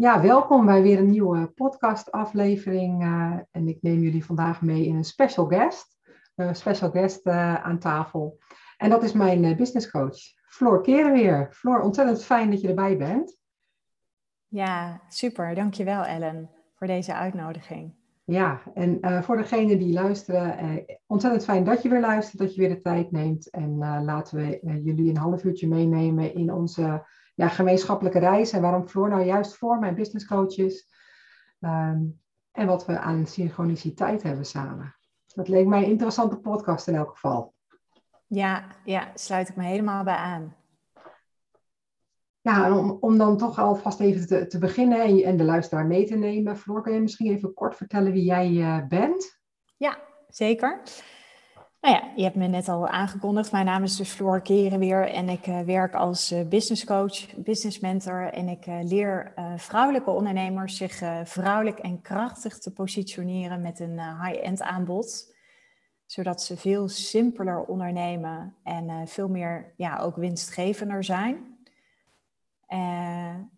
Ja, welkom bij weer een nieuwe podcastaflevering. Uh, en ik neem jullie vandaag mee in een special guest. Een special guest uh, aan tafel. En dat is mijn uh, business coach, Floor Kerenweer. Floor, ontzettend fijn dat je erbij bent. Ja, super. Dankjewel Ellen voor deze uitnodiging. Ja, en voor degenen die luisteren, ontzettend fijn dat je weer luistert, dat je weer de tijd neemt. En laten we jullie een half uurtje meenemen in onze ja, gemeenschappelijke reis en waarom Floor nou juist voor mijn business coach is. Ehm, en wat we aan synchroniciteit hebben samen. Dat leek mij een interessante podcast in elk geval. Ja, ja, sluit ik me helemaal bij aan. Ja, om, om dan toch alvast even te, te beginnen en, en de luisteraar mee te nemen. Floor, kun je misschien even kort vertellen wie jij uh, bent? Ja, zeker. Nou ja, je hebt me net al aangekondigd. Mijn naam is dus Floor Kerenweer en ik uh, werk als uh, business coach, business mentor. En ik uh, leer vrouwelijke ondernemers zich vrouwelijk en krachtig te positioneren met een high-end aanbod. Zodat ze veel simpeler ondernemen en veel meer ja, ook winstgevender zijn.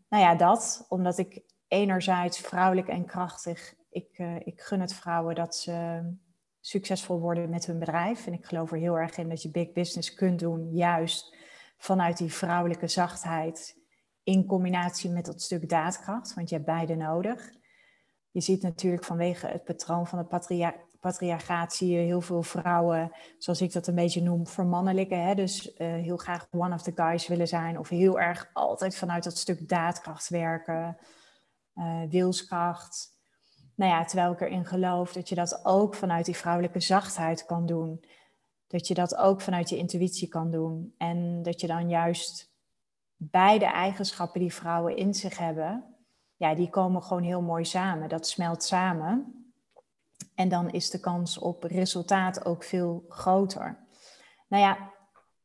nou ja, dat omdat ik enerzijds vrouwelijk en krachtig, ik, ik gun het vrouwen dat ze succesvol worden met hun bedrijf. En ik geloof er heel erg in dat je big business kunt doen, juist vanuit die vrouwelijke zachtheid, in combinatie met dat stuk daadkracht, want je hebt beide nodig. Je ziet natuurlijk vanwege het patroon van de patria patriarchaat zie je heel veel vrouwen, zoals ik dat een beetje noem, vermannelijken. Hè? Dus uh, heel graag one of the guys willen zijn of heel erg altijd vanuit dat stuk daadkracht werken, uh, wilskracht. Nou ja, terwijl ik erin geloof dat je dat ook vanuit die vrouwelijke zachtheid kan doen. Dat je dat ook vanuit je intuïtie kan doen. En dat je dan juist beide eigenschappen die vrouwen in zich hebben, ja, die komen gewoon heel mooi samen. Dat smelt samen. En dan is de kans op resultaat ook veel groter. Nou ja,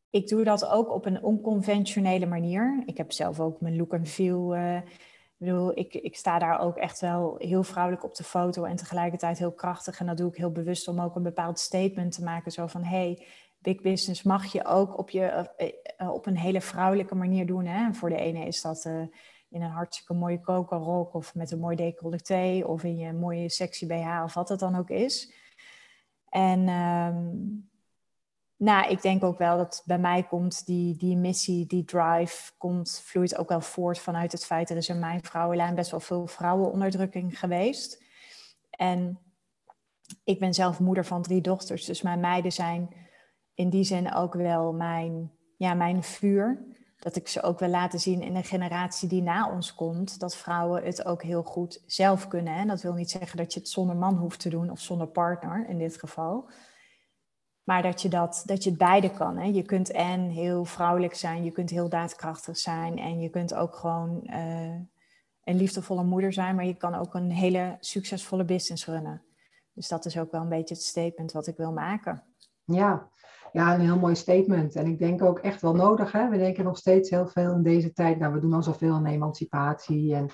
ik doe dat ook op een onconventionele manier. Ik heb zelf ook mijn look en feel uh, ik bedoel, ik, ik sta daar ook echt wel heel vrouwelijk op de foto en tegelijkertijd heel krachtig. En dat doe ik heel bewust om ook een bepaald statement te maken. Zo van, hey, big business mag je ook op, je, eh, eh, op een hele vrouwelijke manier doen. Hè? voor de ene is dat uh, in een hartstikke mooie kokerrok of met een mooi decolleté of in je mooie sexy BH of wat het dan ook is. En um, nou, ik denk ook wel dat bij mij komt die, die missie, die drive, komt, vloeit ook wel voort vanuit het feit, er is in mijn vrouwenlijn best wel veel vrouwenonderdrukking geweest. En ik ben zelf moeder van drie dochters, dus mijn meiden zijn in die zin ook wel mijn, ja, mijn vuur. Dat ik ze ook wil laten zien in de generatie die na ons komt, dat vrouwen het ook heel goed zelf kunnen. En dat wil niet zeggen dat je het zonder man hoeft te doen of zonder partner in dit geval. Maar dat je, dat, dat je het beide kan. Hè? Je kunt en heel vrouwelijk zijn, je kunt heel daadkrachtig zijn. En je kunt ook gewoon uh, een liefdevolle moeder zijn. Maar je kan ook een hele succesvolle business runnen. Dus dat is ook wel een beetje het statement wat ik wil maken. Ja, ja een heel mooi statement. En ik denk ook echt wel nodig. Hè? We denken nog steeds heel veel in deze tijd. Nou, we doen al zoveel aan emancipatie en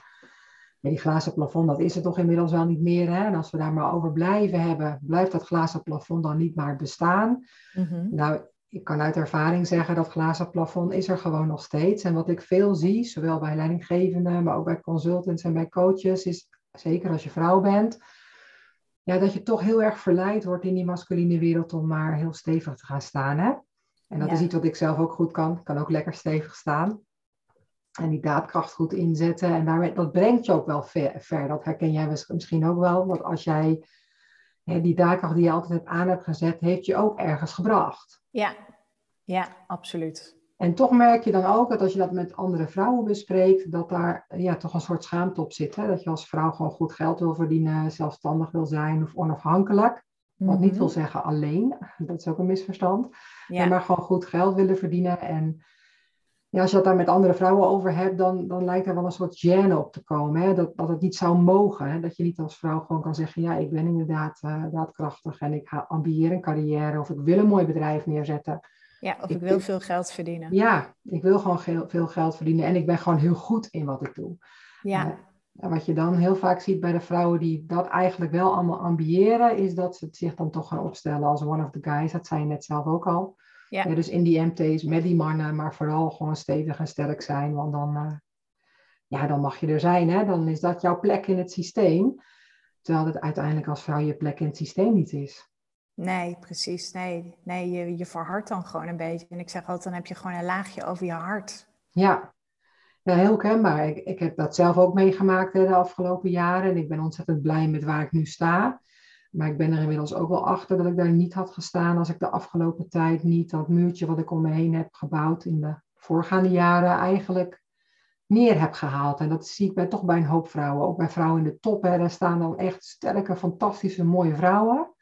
ja, die glazen plafond, dat is het toch inmiddels wel niet meer. Hè? En als we daar maar over blijven hebben, blijft dat glazen plafond dan niet maar bestaan. Mm Nou, ik kan uit ervaring zeggen dat glazen plafond is er gewoon nog steeds. En wat ik veel zie, zowel bij leidinggevenden, maar ook bij consultants en bij coaches, is zeker als je vrouw bent, ja, dat je toch heel erg verleid wordt in die masculine wereld om maar heel stevig te gaan staan. Hè? En dat is iets wat ik zelf ook goed kan. Ik kan ook lekker stevig staan. En die daadkracht goed inzetten. En daarmee, dat brengt je ook wel ver, Dat herken jij misschien ook wel. Want als jij hè, die daadkracht die je altijd hebt aan hebt gezet, heeft je ook ergens gebracht. Ja, ja, absoluut. En toch merk je dan ook dat als je dat met andere vrouwen bespreekt, dat daar ja, toch een soort schaamte op zit. Hè? Dat je als vrouw gewoon goed geld wil verdienen, zelfstandig wil zijn of onafhankelijk. Wat niet mhm. wil zeggen alleen, dat is ook een misverstand. Ja. Maar gewoon goed geld willen verdienen en ja, als je dat daar met andere vrouwen over hebt, dan, dan lijkt er wel een soort gêne op te komen. Hè? Dat, dat het niet zou mogen. Hè? Dat je niet als vrouw gewoon kan zeggen, ja, ik ben inderdaad uh, daadkrachtig en ik ambieer een carrière of ik wil een mooi bedrijf neerzetten. Ja, of ik, wil veel geld verdienen. Ja, ik wil gewoon veel geld verdienen en ik ben gewoon heel goed in wat ik doe. Ja. Uh, en wat je dan heel vaak ziet bij de vrouwen die dat eigenlijk wel allemaal ambiëren, is dat ze zich dan toch gaan opstellen als one of the guys. Dat zei je net zelf ook al. Ja. dus in die MT's met die mannen, maar vooral gewoon stevig en sterk zijn. Want dan, uh, ja, dan mag je er zijn. Hè? Dan is dat jouw plek in het systeem. Terwijl het uiteindelijk als vrouw je plek in het systeem niet is. Nee, precies. Nee, nee je, je verhardt dan gewoon een beetje. En ik zeg altijd, dan heb je gewoon een laagje over je hart. Ja, ja heel kenbaar. Ik, ik heb dat zelf ook meegemaakt de afgelopen jaren. En ik ben ontzettend blij met waar ik nu sta. Maar ik ben er inmiddels ook wel achter dat ik daar niet had gestaan als ik de afgelopen tijd niet dat muurtje wat ik om me heen heb gebouwd in de voorgaande jaren eigenlijk neer heb gehaald. En dat zie ik bij, toch bij een hoop vrouwen. Ook bij vrouwen in de top. Hè, daar staan dan echt sterke, fantastische, mooie vrouwen.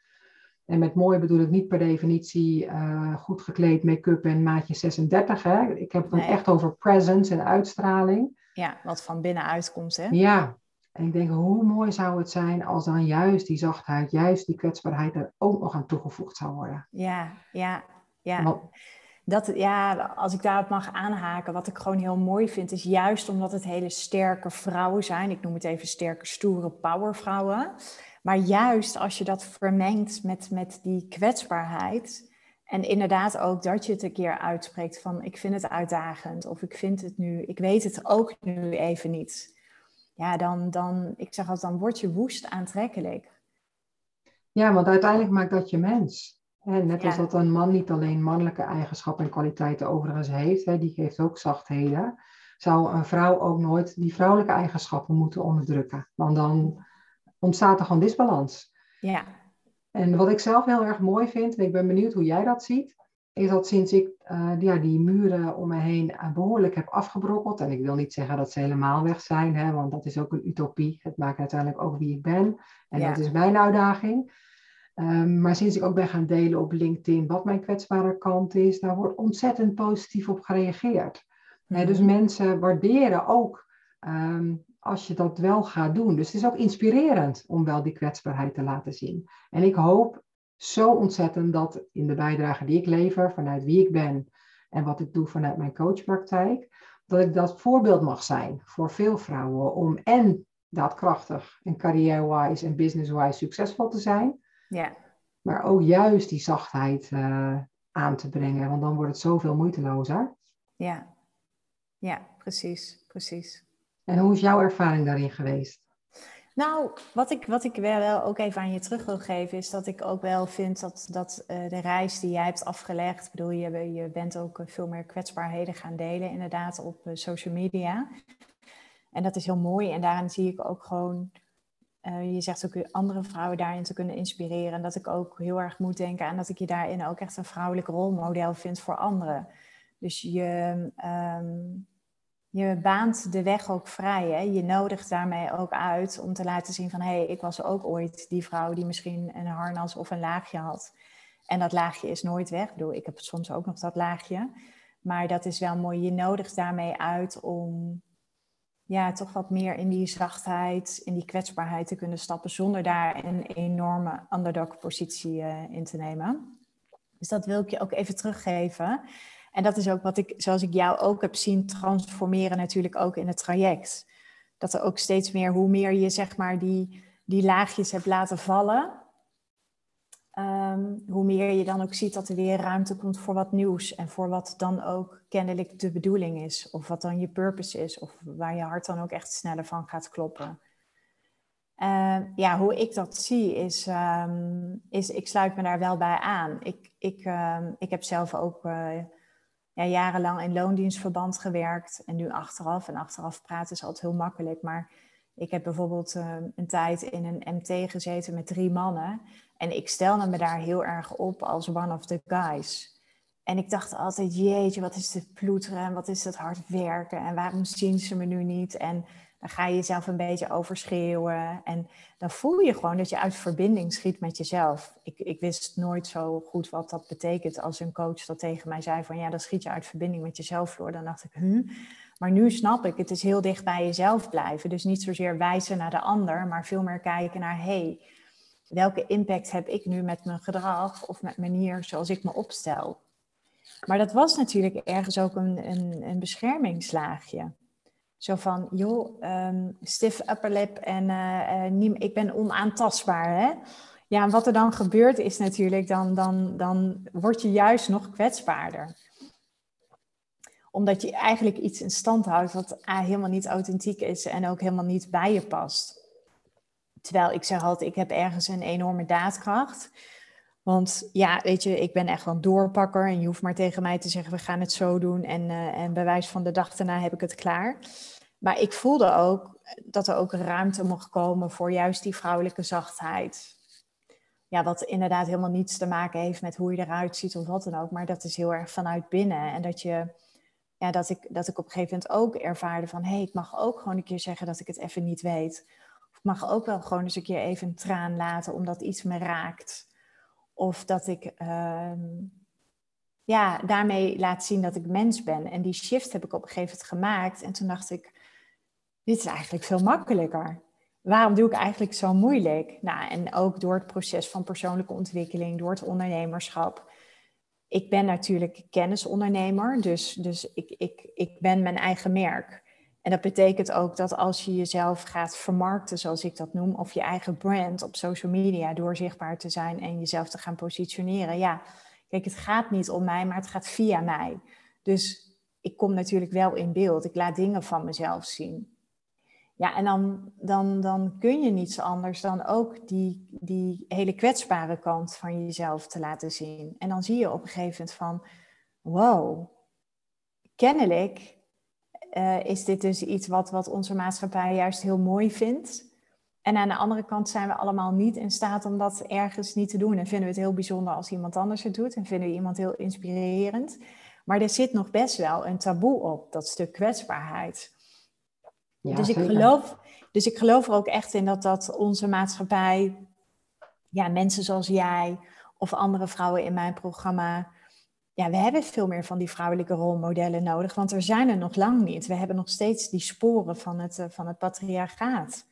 En met mooi bedoel ik niet per definitie uh, goed gekleed, make-up en maatje 36. Hè. Ik heb het dan echt over presence en uitstraling. Ja, wat van binnenuit komt, hè? Ja, en ik denk, hoe mooi zou het zijn als dan juist die zachtheid, juist die kwetsbaarheid er ook nog aan toegevoegd zou worden. Ja, ja, ja. dat, ja, als ik daarop mag aanhaken, wat ik gewoon heel mooi vind, is juist omdat het hele sterke vrouwen zijn. Ik noem het even sterke, stoere powervrouwen. Maar juist als je dat vermengt met, met die kwetsbaarheid. En inderdaad ook dat je het een keer uitspreekt van ik vind het uitdagend of ik vind het nu, ik weet het ook nu even niet ja, dan, dan, ik zeg altijd, dan word je woest aantrekkelijk. Ja, want uiteindelijk maakt dat je mens. Hè? Net als dat een man niet alleen mannelijke eigenschappen en kwaliteiten overigens heeft, hè, die geeft ook zachtheden, zou een vrouw ook nooit die vrouwelijke eigenschappen moeten onderdrukken. Want dan ontstaat er gewoon disbalans. Ja. En wat ik zelf heel erg mooi vind, en ik ben benieuwd hoe jij dat ziet, is dat sinds ik uh, ja, die muren om me heen uh, behoorlijk heb afgebrokkeld. En ik wil niet zeggen dat ze helemaal weg zijn, hè, want dat is ook een utopie. Het maakt uiteindelijk ook wie ik ben. En dat is mijn uitdaging. Um, maar sinds ik ook ben gaan delen op LinkedIn wat mijn kwetsbare kant is, daar wordt ontzettend positief op gereageerd. Mm dus mensen waarderen ook um, als je dat wel gaat doen. Dus het is ook inspirerend om wel die kwetsbaarheid te laten zien. En ik hoop zo ontzettend dat in de bijdrage die ik lever, vanuit wie ik ben en wat ik doe vanuit mijn coachpraktijk, dat ik dat voorbeeld mag zijn voor veel vrouwen om en daadkrachtig en carrière-wise en business-wise succesvol te zijn. Ja. Maar ook juist die zachtheid uh, aan te brengen, want dan wordt het zoveel moeitelozer. Ja, ja, precies, precies. En hoe is jouw ervaring daarin geweest? Nou, wat ik, wat ik wel ook even aan je terug wil geven, is dat ik ook wel vind dat, dat uh, de reis die jij hebt afgelegd, bedoel, je, je bent ook eh, veel meer kwetsbaarheden gaan delen, inderdaad, op uh, social media. En dat is heel mooi. En daarin zie ik ook gewoon, je zegt ook andere vrouwen daarin te kunnen inspireren. En dat ik ook heel erg moet denken aan dat ik je daarin ook echt een vrouwelijk rolmodel vind voor anderen. Dus je, um, je baant de weg ook vrij. Hè? Je nodigt daarmee ook uit om te laten zien van... hé, hey, ik was ook ooit die vrouw die misschien een harnas of een laagje had. En dat laagje is nooit weg. Ik bedoel, ik heb soms ook nog dat laagje. Maar dat is wel mooi. Je nodigt daarmee uit om ja, toch wat meer in die zachtheid, in die kwetsbaarheid te kunnen stappen... zonder daar een enorme underdog-positie uh, in te nemen. Dus dat wil ik je ook even teruggeven... En dat is ook wat ik, zoals ik jou ook heb zien transformeren, natuurlijk ook in het traject. Dat er ook steeds meer, hoe meer je zeg maar die, die laagjes hebt laten vallen, um, hoe meer je dan ook ziet dat er weer ruimte komt voor wat nieuws. En voor wat dan ook kennelijk de bedoeling is. Of wat dan je purpose is. Of waar je hart dan ook echt sneller van gaat kloppen. Uh, ja, hoe ik dat zie is, um, is, ik sluit me daar wel bij aan. Ik, ik, ik heb zelf ook uh, ja, jarenlang in loondienstverband gewerkt en nu achteraf. En achteraf praten is altijd heel makkelijk. Maar ik heb bijvoorbeeld uh, een tijd in een MT gezeten met drie mannen. En ik stelde me daar heel erg op als one of the guys. En ik dacht altijd, jeetje, wat is dit ploeteren en wat is het hard werken en waarom zien ze me nu niet? En dan ga je jezelf een beetje overschreeuwen. En dan voel je gewoon dat je uit verbinding schiet met jezelf. Ik, ik wist nooit zo goed wat dat betekent als een coach dat tegen mij zei van ja, dan schiet je uit verbinding met jezelf door. Dan dacht ik, hm. Maar nu snap ik, het is heel dicht bij jezelf blijven. Dus niet zozeer wijzen naar de ander, maar veel meer kijken naar hey, welke impact heb ik nu met mijn gedrag of met manier zoals ik me opstel. Maar dat was natuurlijk ergens ook een, een, een beschermingslaagje. Zo van, joh, um, stiff upper lip en uh, ik ben onaantastbaar. Hè? Ja, en wat er dan gebeurt is natuurlijk, dan, dan, dan word je juist nog kwetsbaarder. Omdat je eigenlijk iets in stand houdt wat helemaal niet authentiek is en ook helemaal niet bij je past. Terwijl ik zeg altijd, ik heb ergens een enorme daadkracht. Want ja, weet je, ik ben echt wel een doorpakker en je hoeft maar tegen mij te zeggen, we gaan het zo doen en, uh, en bij wijze van de dag daarna heb ik het klaar. Maar ik voelde ook dat er ook ruimte mocht komen voor juist die vrouwelijke zachtheid. Ja, wat inderdaad helemaal niets te maken heeft met hoe je eruit ziet of wat dan ook, maar dat is heel erg vanuit binnen. En dat je, ja, dat ik, dat ik op een gegeven moment ook ervaarde van, hé, hey, ik mag ook gewoon een keer zeggen dat ik het even niet weet. Of ik mag ook wel gewoon eens een keer even een traan laten omdat iets me raakt. Of dat ik ehm, ja, daarmee laat zien dat ik mens ben. En die shift heb ik op een gegeven moment gemaakt. En toen dacht ik, dit is eigenlijk veel makkelijker. Waarom doe ik eigenlijk zo moeilijk? Nou, en ook door het proces van persoonlijke ontwikkeling, door het ondernemerschap. Ik ben natuurlijk kennisondernemer, dus, dus ik, ik, ik ben mijn eigen merk. En dat betekent ook dat als je jezelf gaat vermarkten, zoals ik dat noem, of je eigen brand op social media, door zichtbaar te zijn en jezelf te gaan positioneren. Ja, kijk, het gaat niet om mij, maar het gaat via mij. Dus ik kom natuurlijk wel in beeld. Ik laat dingen van mezelf zien. Ja, en dan, dan, dan kun je niets anders dan ook die, die hele kwetsbare kant van jezelf te laten zien. En dan zie je op een gegeven moment van, wow, kennelijk uh, is dit dus iets wat, wat onze maatschappij juist heel mooi vindt. En aan de andere kant zijn we allemaal niet in staat om dat ergens niet te doen. En vinden we het heel bijzonder als iemand anders het doet. En vinden we iemand heel inspirerend. Maar er zit nog best wel een taboe op, dat stuk kwetsbaarheid. Ja, dus, ik geloof, dus ik geloof er ook echt in dat, dat onze maatschappij, ja, mensen zoals jij of andere vrouwen in mijn programma, ja, we hebben veel meer van die vrouwelijke rolmodellen nodig, want er zijn er nog lang niet. We hebben nog steeds die sporen van het, eh, van het patriarchaat.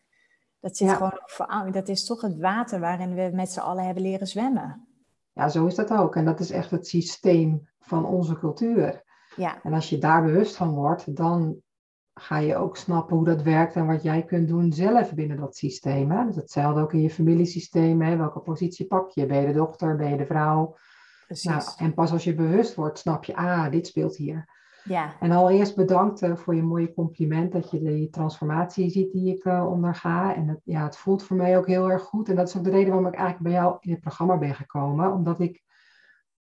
Dat, zit gewoon, dat is toch het water waarin we met z'n allen hebben leren zwemmen. Ja, zo is dat ook. En dat is echt het systeem van onze cultuur. Ja. En als je daar bewust van wordt, dan ga je ook snappen hoe dat werkt en wat jij kunt doen zelf binnen dat systeem. Hè? Dus hetzelfde ook in je familiesysteem. Hè? Welke positie pak je? Ben je de dochter? Ben je de vrouw? Nou, en pas als je bewust wordt, snap je, ah, dit speelt hier. Ja. En allereerst bedankt uh, voor je mooie compliment dat je die transformatie ziet die ik uh, onderga. En het, ja, het voelt voor mij ook heel erg goed. En dat is ook de reden waarom ik eigenlijk bij jou in het programma ben gekomen. Omdat ik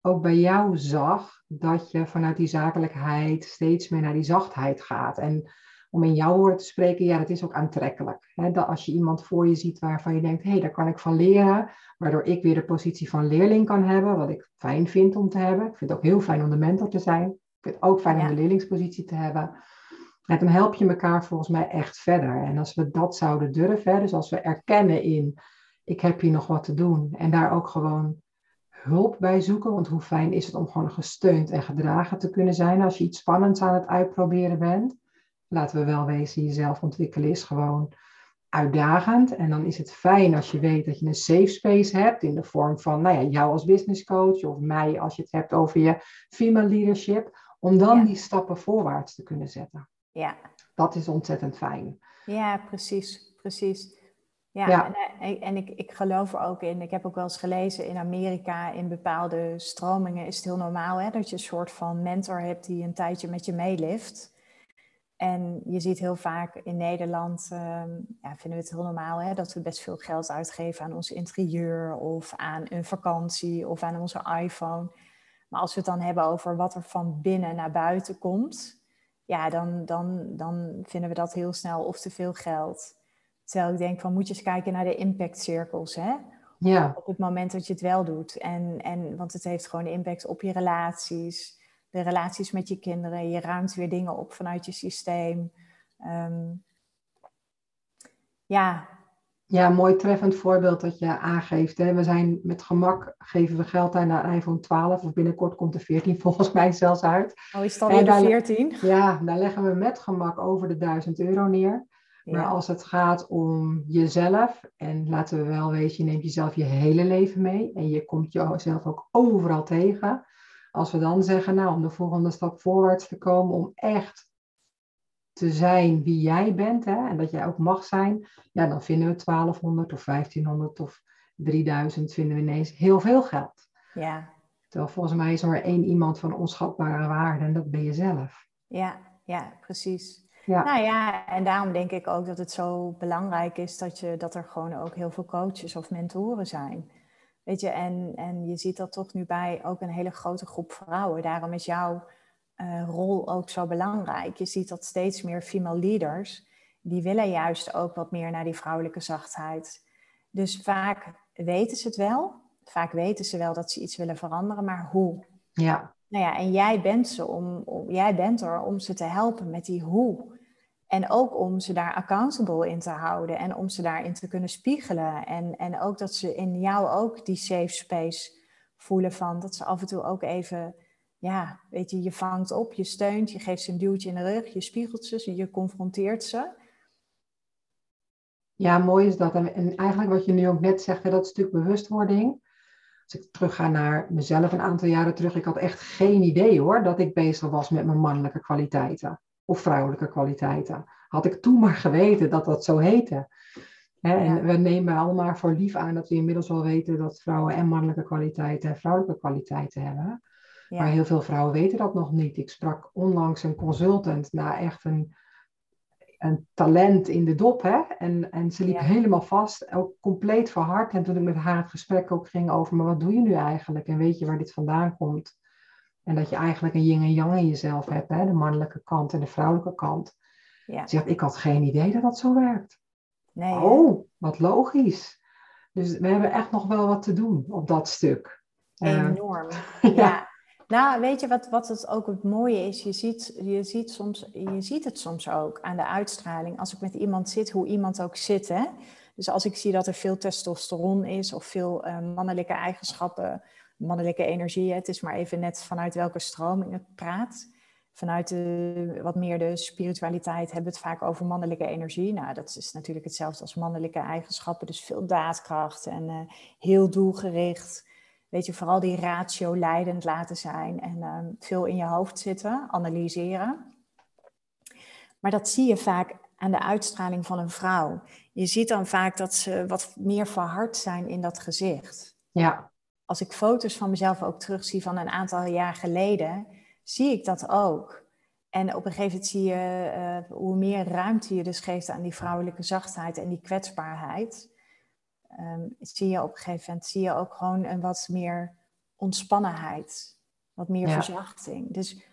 ook bij jou zag dat je vanuit die zakelijkheid steeds meer naar die zachtheid gaat. En om in jouw woorden te spreken, ja, dat is ook aantrekkelijk. Hè? Dat als je iemand voor je ziet waarvan je denkt, hé, hey, daar kan ik van leren, waardoor ik weer de positie van leerling kan hebben, wat ik fijn vind om te hebben. Ik vind het ook heel fijn om de mentor te zijn. Ik vind het ook fijn om de leerlingspositie te hebben. En dan help je elkaar volgens mij echt verder. En als we dat zouden durven, dus als we erkennen in, ik heb hier nog wat te doen, en daar ook gewoon hulp bij zoeken. Want hoe fijn is het om gewoon gesteund en gedragen te kunnen zijn als je iets spannends aan het uitproberen bent. Laten we wel wezen, jezelf ontwikkelen is gewoon uitdagend. En dan is het fijn als je weet dat je een safe space hebt in de vorm van nou ja, jou als business coach of mij als je het hebt over je female leadership. Om dan die stappen voorwaarts te kunnen zetten. Ja. Dat is ontzettend fijn. Ja, precies, precies. Ja, en, eh, en ik, ik geloof er ook in. Ik heb ook wel eens gelezen in Amerika, in bepaalde stromingen is het heel normaal hè, dat je een soort van mentor hebt die een tijdje met je meelift. En je ziet heel vaak in Nederland, ehm, ja, vinden we het heel normaal hè, dat we best veel geld uitgeven aan ons interieur of aan een vakantie of aan onze iPhone. Maar als we het dan hebben over wat er van binnen naar buiten komt, ja, dan, dan, dan vinden we dat heel snel of te veel geld. Terwijl ik denk van moet je eens kijken naar de impact cirkels. Hè? Ja. Op het moment dat je het wel doet. En, en, want het heeft gewoon impact op je relaties. De relaties met je kinderen. Je ruimt weer dingen op vanuit je systeem. Ehm, ja. Ja, mooi treffend voorbeeld dat je aangeeft. Hè. We zijn met gemak, geven we geld aan de iPhone 12. Of binnenkort komt de 14 volgens mij zelfs uit. Oh, is het alweer de 14? Ja, daar leggen we met gemak over de 1000 euro neer. Maar als het gaat om jezelf, en laten we wel weten, je neemt jezelf je hele leven mee en je komt jezelf ook overal tegen. Als we dan zeggen, nou, om de volgende stap voorwaarts te komen, om echt te zijn wie jij bent, hè, en dat jij ook mag zijn, ja, dan vinden we 1200 of 1500 of 3000 vinden we ineens heel veel geld. Ja. Terwijl volgens mij is er maar één iemand van onschatbare waarde en dat ben je zelf. Ja, ja, precies. Ja. Nou ja, en daarom denk ik ook dat het zo belangrijk is dat, je, dat er gewoon ook heel veel coaches of mentoren zijn. Weet je, en, en je ziet dat toch nu bij ook een hele grote groep vrouwen. Daarom is jouw uh, rol ook zo belangrijk. Je ziet dat steeds meer female leaders, die willen juist ook wat meer naar die vrouwelijke zachtheid. Dus vaak weten ze het wel. Vaak weten ze wel dat ze iets willen veranderen, maar hoe? Ja. Nou ja, en jij bent, ze om, om, jij bent er om ze te helpen met die hoe. En ook om ze daar accountable in te houden en om ze daarin te kunnen spiegelen. En, en ook dat ze in jou ook die safe space voelen van dat ze af en toe ook even, ja, weet je, je vangt op, je steunt, je geeft ze een duwtje in de rug, je spiegelt ze, je confronteert ze. Ja, mooi is dat. En eigenlijk wat je nu ook net zegt, dat stuk bewustwording. Als ik terug ga naar mezelf een aantal jaren terug, ik had echt geen idee hoor dat ik bezig was met mijn mannelijke kwaliteiten of vrouwelijke kwaliteiten. Had ik toen maar geweten dat dat zo heette. en we nemen allemaal voor lief aan dat we inmiddels wel weten dat vrouwen en mannelijke kwaliteiten en vrouwelijke kwaliteiten hebben. Maar heel veel vrouwen weten dat nog niet. Ik sprak onlangs een consultant na echt een, een talent in de dop. Hè? En, en ze liep helemaal vast, ook compleet verhard. En toen ik met haar het gesprek ook ging over, maar wat doe je nu eigenlijk? En weet je waar dit vandaan komt? En dat je eigenlijk een yin en yang in jezelf hebt, hè? de mannelijke kant en de vrouwelijke kant. Ja. Ze zegt, ik had geen idee dat dat zo werkt. Nee, oh, wat logisch. Dus we hebben echt nog wel wat te doen op dat stuk. Enorm. ja. Nou, weet je wat, wat het ook het mooie is? Je ziet, je, ziet soms, je ziet het soms ook aan de uitstraling. Als ik met iemand zit, hoe iemand ook zit. Hè? Dus als ik zie dat er veel testosteron is of veel uh, mannelijke eigenschappen mannelijke energie. Het is maar even net vanuit welke stroming het praat. Vanuit wat meer de spiritualiteit hebben we het vaak over mannelijke energie. Nou, dat is natuurlijk hetzelfde als mannelijke eigenschappen. Dus veel daadkracht en uh, heel doelgericht. Weet je, vooral die ratio leidend laten zijn en uh, veel in je hoofd zitten, analyseren. Maar dat zie je vaak aan de uitstraling van een vrouw. Je ziet dan vaak dat ze wat meer verhard zijn in dat gezicht. Ja als ik foto's van mezelf ook terugzie van een aantal jaar geleden, zie ik dat ook. En op een gegeven moment zie je uh, hoe meer ruimte je dus geeft aan die vrouwelijke zachtheid en die kwetsbaarheid. Um, zie je op een gegeven moment zie je ook gewoon een wat meer ontspannenheid, wat meer verzachting. Dus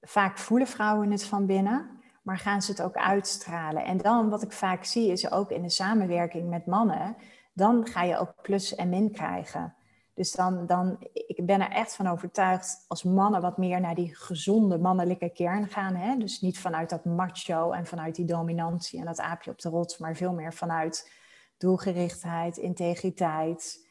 vaak voelen vrouwen het van binnen, maar gaan ze het ook uitstralen. En dan wat ik vaak zie is ook in de samenwerking met mannen, dan ga je ook plus en min krijgen. Dus dan, dan, ik ben er echt van overtuigd als mannen wat meer naar die gezonde mannelijke kern gaan. Hè? Dus niet vanuit dat macho en vanuit die dominantie en dat aapje op de rots, maar veel meer vanuit doelgerichtheid, integriteit.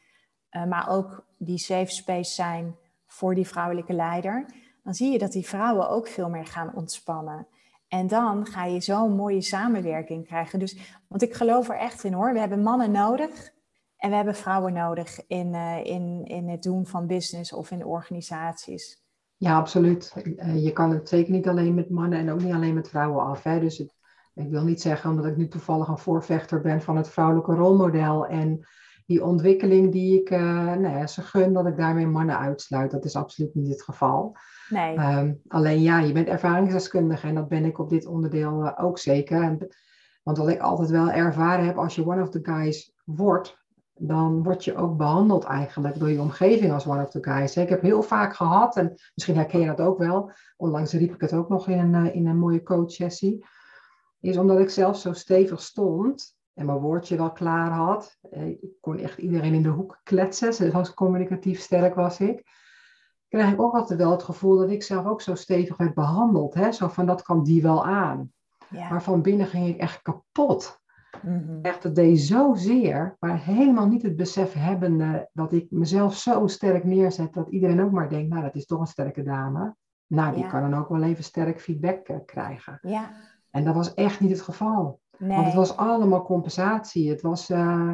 Uh, maar ook die safe space zijn voor die vrouwelijke leider. Dan zie je dat die vrouwen ook veel meer gaan ontspannen. En dan ga je zo'n mooie samenwerking krijgen. Dus, want ik geloof er echt in hoor. We hebben mannen nodig en we hebben vrouwen nodig in, uh, in, in het doen van business of in organisaties. Ja, absoluut. Eh, je kan het zeker niet alleen met mannen en ook niet alleen met vrouwen af. Hè? Dus het, ik wil niet zeggen omdat ik nu toevallig een voorvechter ben van het vrouwelijke rolmodel en die ontwikkeling die ik uh, nou ja, ze gun, dat ik daarmee mannen uitsluit. Dat is absoluut niet het geval. Nee. Um, alleen ja, je bent ervaringsdeskundige en dat ben ik op dit onderdeel uh, ook zeker. En, want wat ik altijd wel ervaren heb, als je one of the guys wordt, dan word je ook behandeld eigenlijk door je omgeving als one of the guys. Ik heb heel vaak gehad, en misschien herken je dat ook wel, onlangs riep ik het ook nog in een, eh, in een mooie coach-sessie, is omdat ik zelf zo stevig stond en mijn woordje wel klaar had. Eh, ik kon echt iedereen in de hoek kletsen, zoals communicatief sterk was ik. Krijg ik ook altijd wel het gevoel dat ik zelf ook zo stevig werd behandeld. Hè? Zo van, dat kan die wel aan. Ja. Maar van binnen ging ik echt kapot. Mm Echt, het deed zozeer, maar helemaal niet het besef hebben dat ik mezelf zo sterk neerzet dat iedereen ook maar denkt, nou dat is toch een sterke dame. Nou, die kan dan ook wel even sterk feedback uh, krijgen. Ja. En dat was echt niet het geval. Nee. Want het was allemaal compensatie. Het was uh,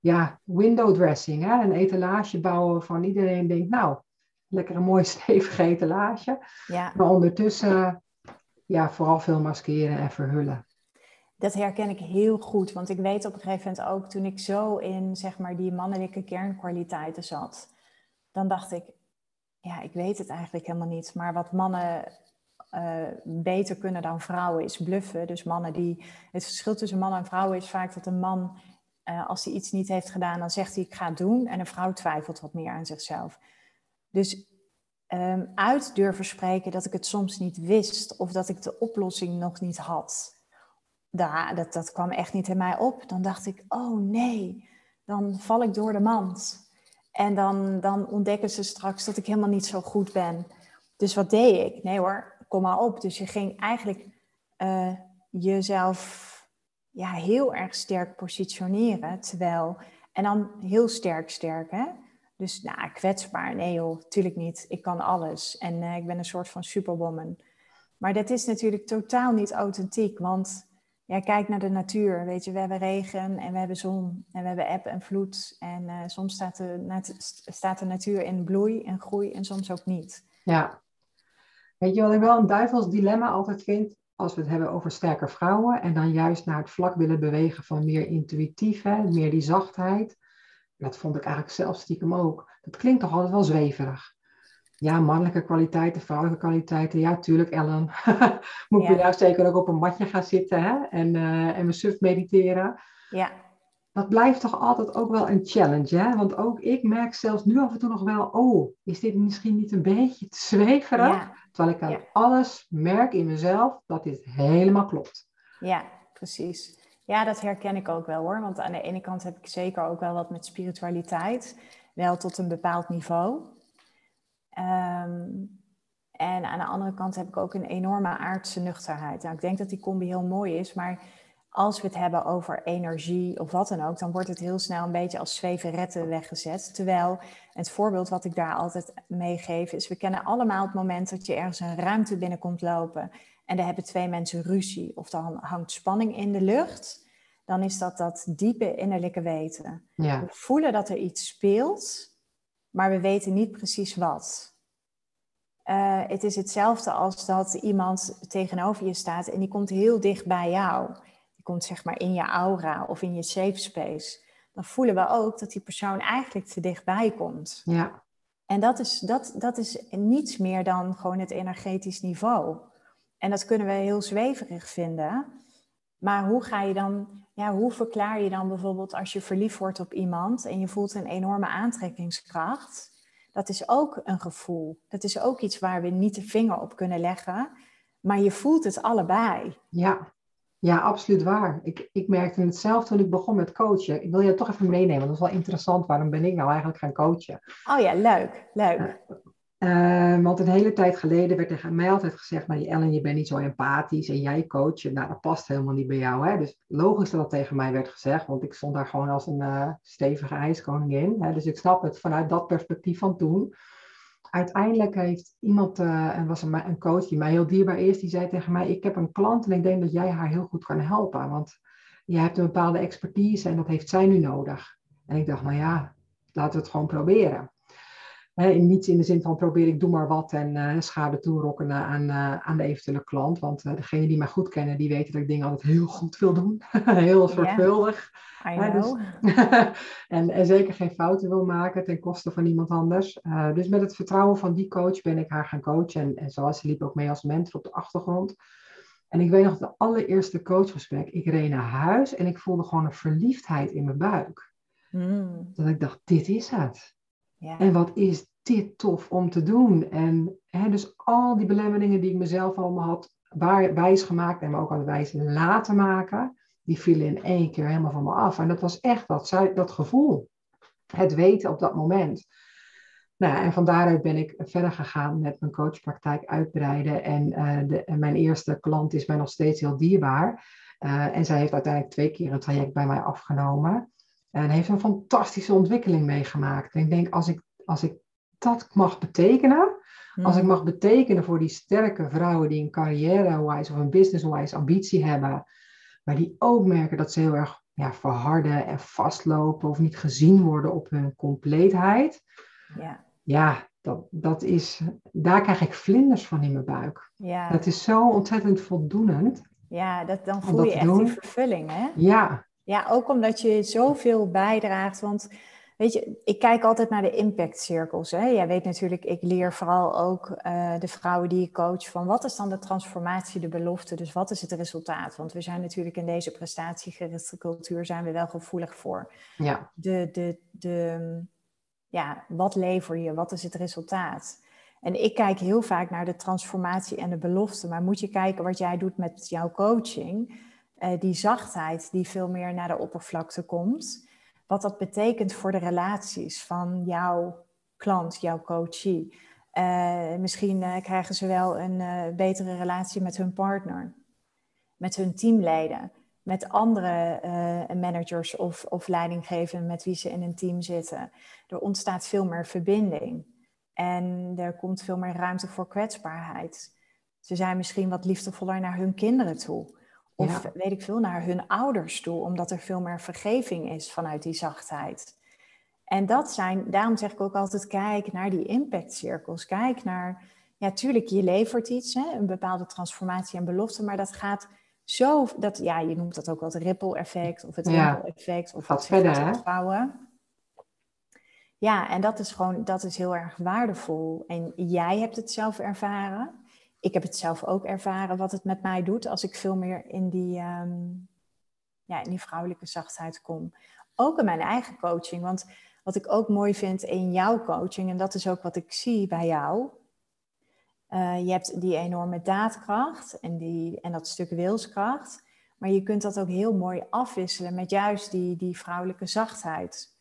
ja, window dressing, hè? een etalage bouwen van iedereen denkt, nou, lekker een mooi stevige etalage. Ja. Maar ondertussen ja, vooral veel maskeren en verhullen dat herken ik heel goed. Want ik weet op een gegeven moment ook, toen ik zo in zeg maar, die mannelijke kernkwaliteiten zat, dan dacht ik, ja, ik weet het eigenlijk helemaal niet. Maar wat mannen eh, beter kunnen dan vrouwen is bluffen. Dus mannen die. Het verschil tussen man en vrouw is vaak dat een man, uh, als hij iets niet heeft gedaan, dan zegt hij ik ga het doen. En een vrouw twijfelt wat meer aan zichzelf. Dus um, uit durven spreken dat ik het soms niet wist of dat ik de oplossing nog niet had. Dat, dat kwam echt niet in mij op. Dan dacht ik, oh nee, dan val ik door de mand. En dan, dan ontdekken ze straks dat ik helemaal niet zo goed ben. Dus wat deed ik? Nee hoor, kom maar op. Dus je ging eigenlijk uh, jezelf ja, heel erg sterk positioneren. Terwijl, en dan heel sterk sterk, hè? Dus nou, kwetsbaar, nee joh, tuurlijk niet. Ik kan alles en uh, ik ben een soort van superwoman. Maar dat is natuurlijk totaal niet authentiek, want ja, kijk naar de natuur. Weet je, we hebben regen en we hebben zon en we hebben eb en vloed. En uh, soms staat de, staat de natuur in bloei en groei en soms ook niet. Ja. Weet je wat ik wel een duivels dilemma altijd vind? Als we het hebben over sterke vrouwen en dan juist naar het vlak willen bewegen van meer intuïtief, hè, meer die zachtheid. Dat vond ik eigenlijk zelf stiekem ook. Dat klinkt toch altijd wel zweverig. Ja, mannelijke kwaliteiten, vrouwelijke kwaliteiten. Ja, tuurlijk, Ellen. Moet ja. je daar zeker ook op een matje gaan zitten hè? en, uh, en we suf mediteren. Ja. Dat blijft toch altijd ook wel een challenge, hè? Want ook ik merk zelfs nu af en toe nog wel, oh, is dit misschien niet een beetje te zweverig? Ja. Terwijl ik aan alles merk in mezelf dat dit helemaal klopt. Ja, precies. Ja, dat herken ik ook wel hoor. Want aan de ene kant heb ik zeker ook wel wat met spiritualiteit. Wel tot een bepaald niveau. Ehm, en aan de andere kant heb ik ook een enorme aardse nuchterheid. Nou, ik denk dat die combi heel mooi is, maar als we het hebben over energie of wat dan ook, dan wordt het heel snel een beetje als zweveretten weggezet. Terwijl het voorbeeld wat ik daar altijd meegeef is, we kennen allemaal het moment dat je ergens een ruimte binnenkomt lopen en daar hebben twee mensen ruzie of dan hangt spanning in de lucht. Dan is dat dat diepe innerlijke weten. Ja. We voelen dat er iets speelt, maar we weten niet precies wat. Uh, het is hetzelfde als dat iemand tegenover je staat en die komt heel dicht bij jou. Die komt zeg maar in je aura of in je safe space. Dan voelen we ook dat die persoon eigenlijk te dichtbij komt. Ja. En dat is, dat, dat is niets meer dan gewoon het energetisch niveau. En dat kunnen we heel zweverig vinden. Maar hoe ga je dan, ja, hoe verklaar je dan bijvoorbeeld als je verliefd wordt op iemand en je voelt een enorme aantrekkingskracht? Dat is ook een gevoel. Dat is ook iets waar we niet de vinger op kunnen leggen, maar je voelt het allebei. Ja, ja absoluut waar. Ik, ik merkte het zelf toen ik begon met coachen. Ik wil je toch even meenemen, dat is wel interessant. Waarom ben ik nou eigenlijk gaan coachen? Oh ja, leuk, leuk. Uh, want een hele tijd geleden werd tegen mij altijd gezegd, maar Ellen, je bent niet zo empathisch en jij coachen, nou dat past helemaal niet bij jou. Hè? Dus logisch dat dat tegen mij werd gezegd, want ik stond daar gewoon als een uh, stevige ijskoningin. Hè? Dus ik snap het vanuit dat perspectief van toen. Uiteindelijk heeft iemand, en was een, een coach die mij heel dierbaar is, die zei tegen mij, ik heb een klant en ik denk dat jij haar heel goed kan helpen, want je hebt een bepaalde expertise en dat heeft zij nu nodig. En ik dacht, nou ja, laten we het gewoon proberen. He, niet in de zin van probeer ik doe maar wat en uh, schade toerokken aan, uh, aan de eventuele klant. Want uh, degenen die mij goed kennen, die weten dat ik dingen altijd heel goed wil doen. heel zorgvuldig. Yeah, dus, en, en, zeker geen fouten wil maken ten koste van iemand anders. dus met het vertrouwen van die coach ben ik haar gaan coachen. En, en zoals ze liep ook mee als mentor op de achtergrond. En ik weet nog de allereerste coachgesprek. Ik reed naar huis en ik voelde gewoon een verliefdheid in mijn buik. Mm. Dat ik dacht, dit is het. En wat is dit tof om te doen? En hè, dus al die belemmeringen die ik mezelf allemaal had wijs gemaakt en me ook aan het wijs laten maken, die vielen in één keer helemaal van me af. En dat was echt dat, dat gevoel. Het weten op dat moment. Nou, en van daaruit ben ik verder gegaan met mijn coachpraktijk uitbreiden. En, uh, de, mijn eerste klant is mij nog steeds heel dierbaar. Uh, en zij heeft uiteindelijk twee keer een traject bij mij afgenomen. En heeft een fantastische ontwikkeling meegemaakt. En ik denk, als ik, als ik dat mag betekenen, als ik hmm. mag betekenen voor die sterke vrouwen die een carrière-wise of een business-wise ambitie hebben, maar die ook merken dat ze heel erg ja, verharden en vastlopen of niet gezien worden op hun compleetheid. Ja, ja dat, dat is, daar krijg ik vlinders van in mijn buik. Ja. Dat is zo ontzettend voldoenend. Ja, dat, dan voel je echt die vervulling, hè? Ja, ja, ook omdat je zoveel bijdraagt. Want Weet je, ik kijk altijd naar de impact cirkels. Hè? Jij weet natuurlijk, ik leer vooral ook uh, de vrouwen die ik coach van wat is dan de transformatie, de belofte, dus wat is het resultaat? Want we zijn natuurlijk in deze prestatiegerichte cultuur zijn we wel gevoelig voor. Ja. De, de, de, ja, wat lever je? Wat is het resultaat? En ik kijk heel vaak naar de transformatie en de belofte, maar moet je kijken wat jij doet met jouw coaching, die zachtheid die veel meer naar de oppervlakte komt wat dat betekent voor de relaties van jouw klant, jouw coachie. Uh, misschien uh, krijgen ze wel een betere relatie met hun partner, met hun teamleden, met andere managers of, of leidinggevenden met wie ze in een team zitten. Er ontstaat veel meer verbinding en er komt veel meer ruimte voor kwetsbaarheid. Ze zijn misschien wat liefdevoller naar hun kinderen toe. Of weet ik veel, naar hun ouders toe, omdat er veel meer vergeving is vanuit die zachtheid. En dat zijn, daarom zeg ik ook altijd, kijk naar die impactcirkels. Kijk naar, ja, tuurlijk, je levert iets, hè, een bepaalde transformatie en belofte, maar dat gaat zo, dat, ja, je noemt dat ook wel het ripple effect of het ja. ripple effect of het verder, bouwen. Ja, en dat is gewoon, dat is heel erg waardevol. En jij hebt het zelf ervaren ik heb het zelf ook ervaren wat het met mij doet als ik veel meer in die, ehm, ja, in die vrouwelijke zachtheid kom. Ook in mijn eigen coaching. Want wat ik ook mooi vind in jouw coaching, en dat is ook wat ik zie bij jou. Uh, je hebt die enorme daadkracht en, die, en dat stuk wilskracht. Maar je kunt dat ook heel mooi afwisselen met juist die, die vrouwelijke zachtheid.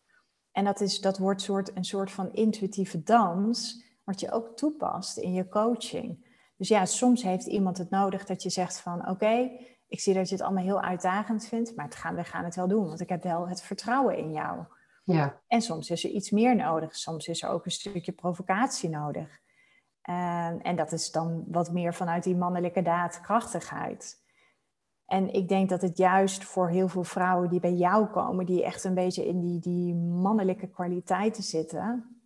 En dat, is, dat wordt soort, een soort van intuïtieve dans, wat je ook toepast in je coaching. Dus ja, soms heeft iemand het nodig dat je zegt van oké, ik zie dat je het allemaal heel uitdagend vindt, maar het gaan, we gaan het wel doen, want ik heb wel het vertrouwen in jou. Ja. En soms is er iets meer nodig, soms is er ook een stukje provocatie nodig. En, en dat is dan wat meer vanuit die mannelijke daadkrachtigheid. En ik denk dat het juist voor heel veel vrouwen die bij jou komen, die echt een beetje in die, die mannelijke kwaliteiten zitten,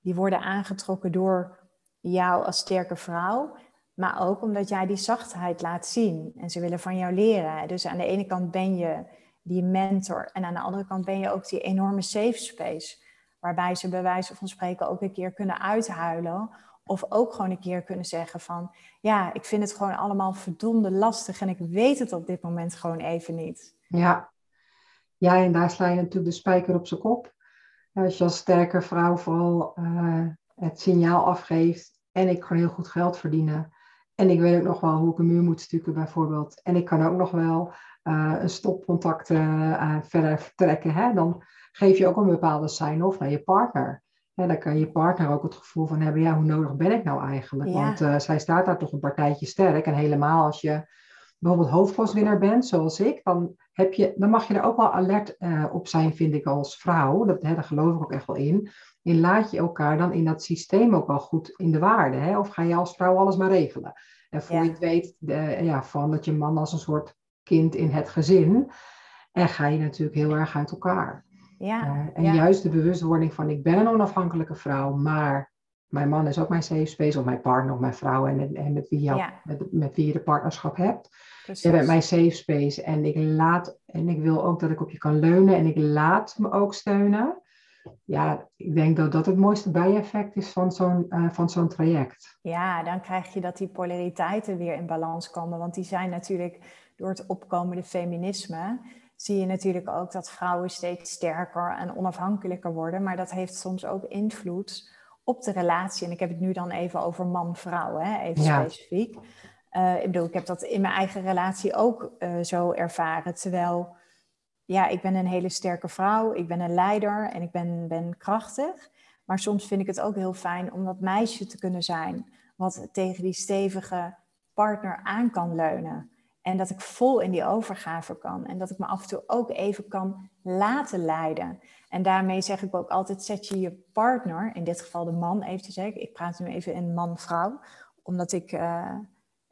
die worden aangetrokken door jou als sterke vrouw, maar ook omdat jij die zachtheid laat zien en ze willen van jou leren. Dus aan de ene kant ben je die mentor en aan de andere kant ben je ook die enorme safe space, waarbij ze bij wijze van spreken ook een keer kunnen uithuilen of ook gewoon een keer kunnen zeggen van, ja, ik vind het gewoon allemaal verdomde lastig en ik weet het op dit moment gewoon even niet. Ja, ja en daar sla je natuurlijk de spijker op zijn kop. Als je als sterke vrouw vooral uh, het signaal afgeeft en ik kan heel goed geld verdienen. En ik weet ook nog wel hoe ik een muur moet stukken bijvoorbeeld. En ik kan ook nog wel uh, een stopcontact uh, verder trekken. Hè? Dan geef je ook een bepaalde sign-off naar je partner. En dan kan je partner ook het gevoel van hebben, ja, hoe nodig ben ik nou eigenlijk? Want uh, zij staat daar toch een partijtje sterk. En helemaal als je bijvoorbeeld hoofdpostwinnaar bent, zoals ik, dan, heb je, dan mag je er ook wel alert op zijn, vind ik, als vrouw. Dat, hè, daar geloof ik ook echt wel in in laat je elkaar dan in dat systeem ook wel goed in de waarde? Hè? Of ga je als vrouw alles maar regelen? En voor je het weet, de, ja, van dat je man als een soort kind in het gezin. En ga je natuurlijk heel erg uit elkaar. Ja, uh, en juist de bewustwording van ik ben een onafhankelijke vrouw, maar mijn man is ook mijn safe space, of mijn partner of mijn vrouw en, en met, wie jou, met, met wie je de partnerschap hebt. Precies. Je bent mijn safe space en ik laat en ik wil ook dat ik op je kan leunen en ik laat me ook steunen ja, ik denk dat dat het mooiste bijeffect is van zo'n uh, van zo'n traject. Ja, dan krijg je dat die polariteiten weer in balans komen. Want die zijn natuurlijk door het opkomende feminisme. Zie je natuurlijk ook dat vrouwen steeds sterker en onafhankelijker worden. Maar dat heeft soms ook invloed op de relatie. En ik heb het nu dan even over man-vrouw, even specifiek. Uh, ik bedoel, ik heb dat in mijn eigen relatie ook uh, zo ervaren. Terwijl ja, ik ben een hele sterke vrouw, ik ben een leider en ik ben, ben krachtig. Maar soms vind ik het ook heel fijn om dat meisje te kunnen zijn, wat tegen die stevige partner aan kan leunen. En dat ik vol in die overgave kan. En dat ik me af en toe ook even kan laten leiden. En daarmee zeg ik ook altijd: zet je je partner, in dit geval de man, even te zeggen. Ik praat nu even in man-vrouw, omdat ik, uh,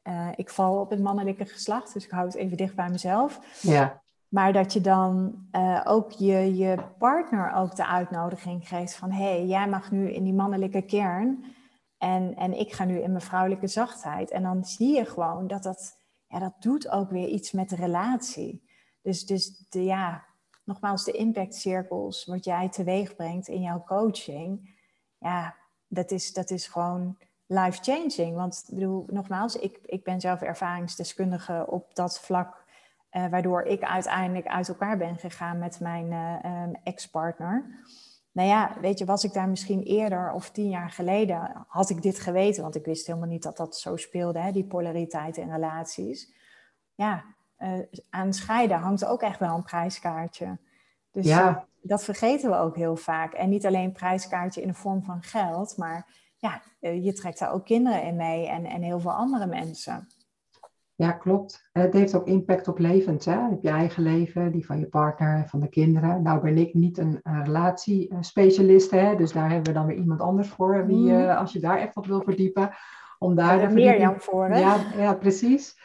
uh, ik val op het mannelijke geslacht. Dus ik hou het even dicht bij mezelf. Ja. Maar dat je dan uh, ook je, je partner ook de uitnodiging geeft van... hé, hey, jij mag nu in die mannelijke kern en, en ik ga nu in mijn vrouwelijke zachtheid. En dan zie je gewoon dat dat, ja, dat doet ook weer iets met de relatie. Dus, dus de, ja, nogmaals, de impactcirkels, wat jij teweeg brengt in jouw coaching, ja, dat is, dat is gewoon life-changing. Want bedoel, nogmaals, ik, ik ben zelf ervaringsdeskundige op dat vlak, uh, waardoor ik uiteindelijk uit elkaar ben gegaan met mijn uh, um, ex-partner. Nou ja, weet je, was ik daar misschien eerder of tien jaar geleden, had ik dit geweten, want ik wist helemaal niet dat dat zo speelde, hè, die polariteit in relaties. Ja, uh, aan scheiden hangt ook echt wel een prijskaartje. Dus ja. dat vergeten we ook heel vaak. En niet alleen een prijskaartje in de vorm van geld, maar ja, je trekt daar ook kinderen in mee en, en heel veel andere mensen. Ja, klopt. Het heeft ook impact op levens. Hè? Op je eigen leven, die van je partner, van de kinderen. Nou ben ik niet een, relatiespecialist, hè? dus daar hebben we dan weer iemand anders voor. Wie, mm. als je daar echt op wil verdiepen. Om daar ja, Mirjam voor, hè? Ja, ja precies.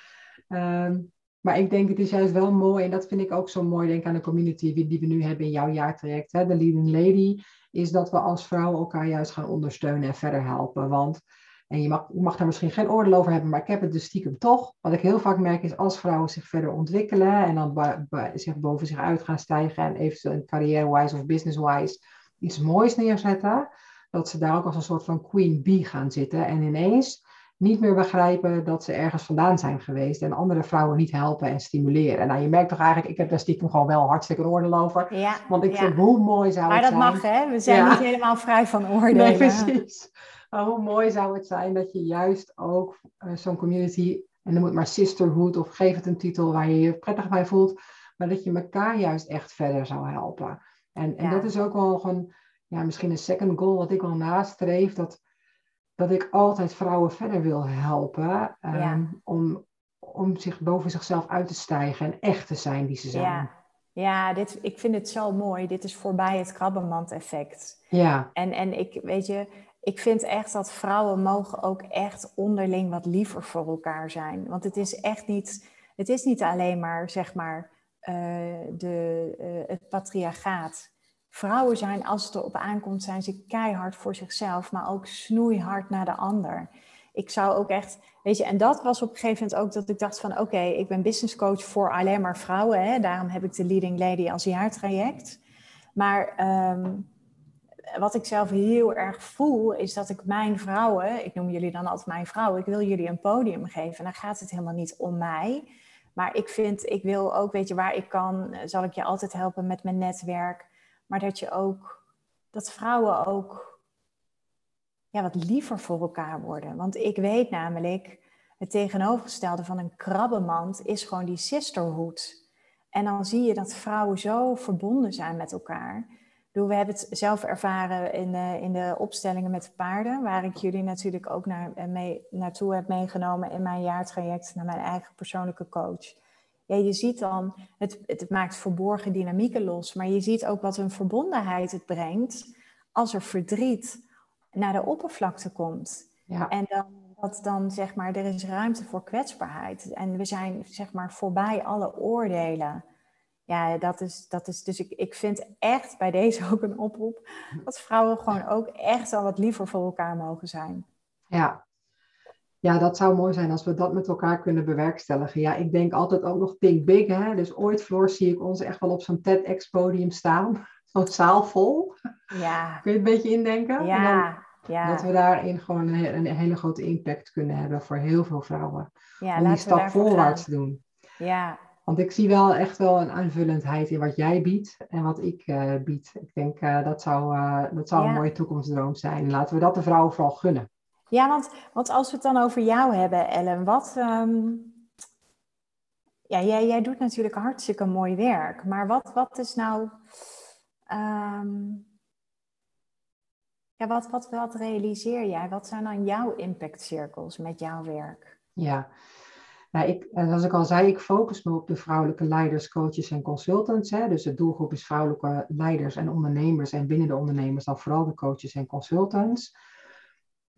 Um, maar ik denk het is juist wel mooi, en dat vind ik ook zo mooi, denk aan de community die we nu hebben in jouw jaartraject, hè, de Leading Lady, is dat we als vrouwen elkaar juist gaan ondersteunen en verder helpen. Want en je mag, je mag daar misschien geen oordeel over hebben, maar ik heb het dus stiekem toch. Wat ik heel vaak merk is als vrouwen zich verder ontwikkelen en dan zich boven zich uit gaan stijgen en eventueel carrière-wise of business-wise iets moois neerzetten, dat ze daar ook als een soort van queen bee gaan zitten en ineens niet meer begrijpen dat ze ergens vandaan zijn geweest en andere vrouwen niet helpen en stimuleren. Nou, je merkt toch eigenlijk, ik heb daar stiekem gewoon wel hartstikke oordeel over. Ja, want ik vind hoe mooi zou het zijn. Maar dat mag hè, we zijn niet helemaal vrij van oordelen. Nee, precies. Maar hoe mooi zou het zijn dat je juist ook uh, zo'n community, en dan moet maar sisterhood of geef het een titel waar je je prettig bij voelt, maar dat je elkaar juist echt verder zou helpen. En, en dat is ook wel gewoon, ja, misschien een second goal wat ik wel nastreef, dat, dat ik altijd vrouwen verder wil helpen um, om, om zich boven zichzelf uit te stijgen en echt te zijn die ze zijn. Ja. Ja, dit, ik vind het zo mooi. Dit is voorbij het krabbenmand-effect. Ja. En, en ik, weet je, ik vind echt dat vrouwen mogen ook echt onderling wat liever voor elkaar zijn. Want het is echt niet, het is niet alleen maar, zeg maar, uh, de, uh, het patriarchaat. Vrouwen zijn, als het erop aankomt, zijn ze keihard voor zichzelf, maar ook snoeihard naar de ander. Ik zou ook echt, weet je, en dat was op een gegeven moment ook dat ik dacht van, oké, ik ben business coach voor alleen maar vrouwen. Hè? Daarom heb ik de Leading Lady als jaartraject. Maar um, wat ik zelf heel erg voel, is dat ik mijn vrouwen, ik noem jullie dan altijd mijn vrouwen, ik wil jullie een podium geven. En dan gaat het helemaal niet om mij. Maar ik vind, ik wil ook, weet je, waar ik kan, zal ik je altijd helpen met mijn netwerk. Maar dat je ook, dat vrouwen ook ja, wat liever voor elkaar worden. Want ik weet namelijk, het tegenovergestelde van een krabbenmand is gewoon die sisterhood. En dan zie je dat vrouwen zo verbonden zijn met elkaar we hebben het zelf ervaren in de, in de opstellingen met de paarden, waar ik jullie natuurlijk ook naar, eh, mee, naartoe heb meegenomen in mijn jaartraject naar mijn eigen persoonlijke coach. Ja, je ziet dan, het, het maakt verborgen dynamieken los, maar je ziet ook wat een verbondenheid het brengt als er verdriet naar de oppervlakte komt. Ja. En dan, dat dan zeg maar, er is ruimte voor kwetsbaarheid. En we zijn zeg maar voorbij alle oordelen ja, dat is, dat is dus ik, ik vind echt bij deze ook een oproep dat vrouwen gewoon ook echt al wat liever voor elkaar mogen zijn. Ja. Ja, dat zou mooi zijn als we dat met elkaar kunnen bewerkstelligen. Ja, ik denk altijd ook nog think big. Hè? Dus ooit, Floor, zie ik ons echt wel op zo'n TEDx-podium staan. Zo'n zaal vol. Ja. Kun je het een beetje indenken? Ja. ja. Dat we daarin gewoon een, een, hele grote impact kunnen hebben voor heel veel vrouwen. Ja, om die stap voorwaarts te doen. Ja, want ik zie wel echt wel een aanvullendheid in wat jij biedt en wat ik uh, bied. Ik denk uh, dat zou, uh, dat zou een mooie toekomstdroom zijn. Laten we dat de vrouwen vooral gunnen. Ja, want, want als we het dan over jou hebben, Ellen, wat. Um... Ja, jij, jij doet natuurlijk hartstikke mooi werk. Maar wat, wat is nou. Um... Ja, wat, wat, wat realiseer jij? Wat zijn dan jouw impactcirkels met jouw werk? Ja, nou, ik, zoals ik al zei, ik focus me op de vrouwelijke leiders, coaches en consultants. Hè. Dus de doelgroep is vrouwelijke leiders en ondernemers. En binnen de ondernemers dan vooral de coaches en consultants.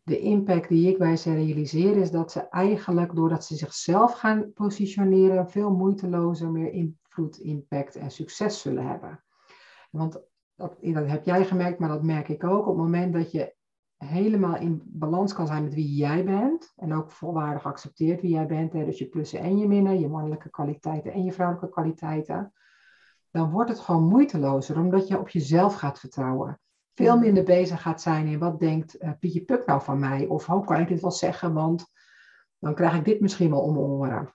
De impact die ik bij ze realiseer is dat ze eigenlijk, doordat ze zichzelf gaan positioneren, veel moeitelozer meer invloed, impact en succes zullen hebben. Want dat, dat heb jij gemerkt, maar dat merk ik ook. Op het moment dat je helemaal in balans kan zijn met wie jij bent. En ook volwaardig accepteert wie jij bent. Hè? Dus je plussen en je minnen, je mannelijke kwaliteiten en je vrouwelijke kwaliteiten. dan wordt het gewoon moeitelozer, omdat je op jezelf gaat vertrouwen. Veel minder bezig gaat zijn in wat denkt uh, Pietje Puk nou van mij? Of hoe kan ik dit wel zeggen, want dan krijg ik dit misschien wel om oren.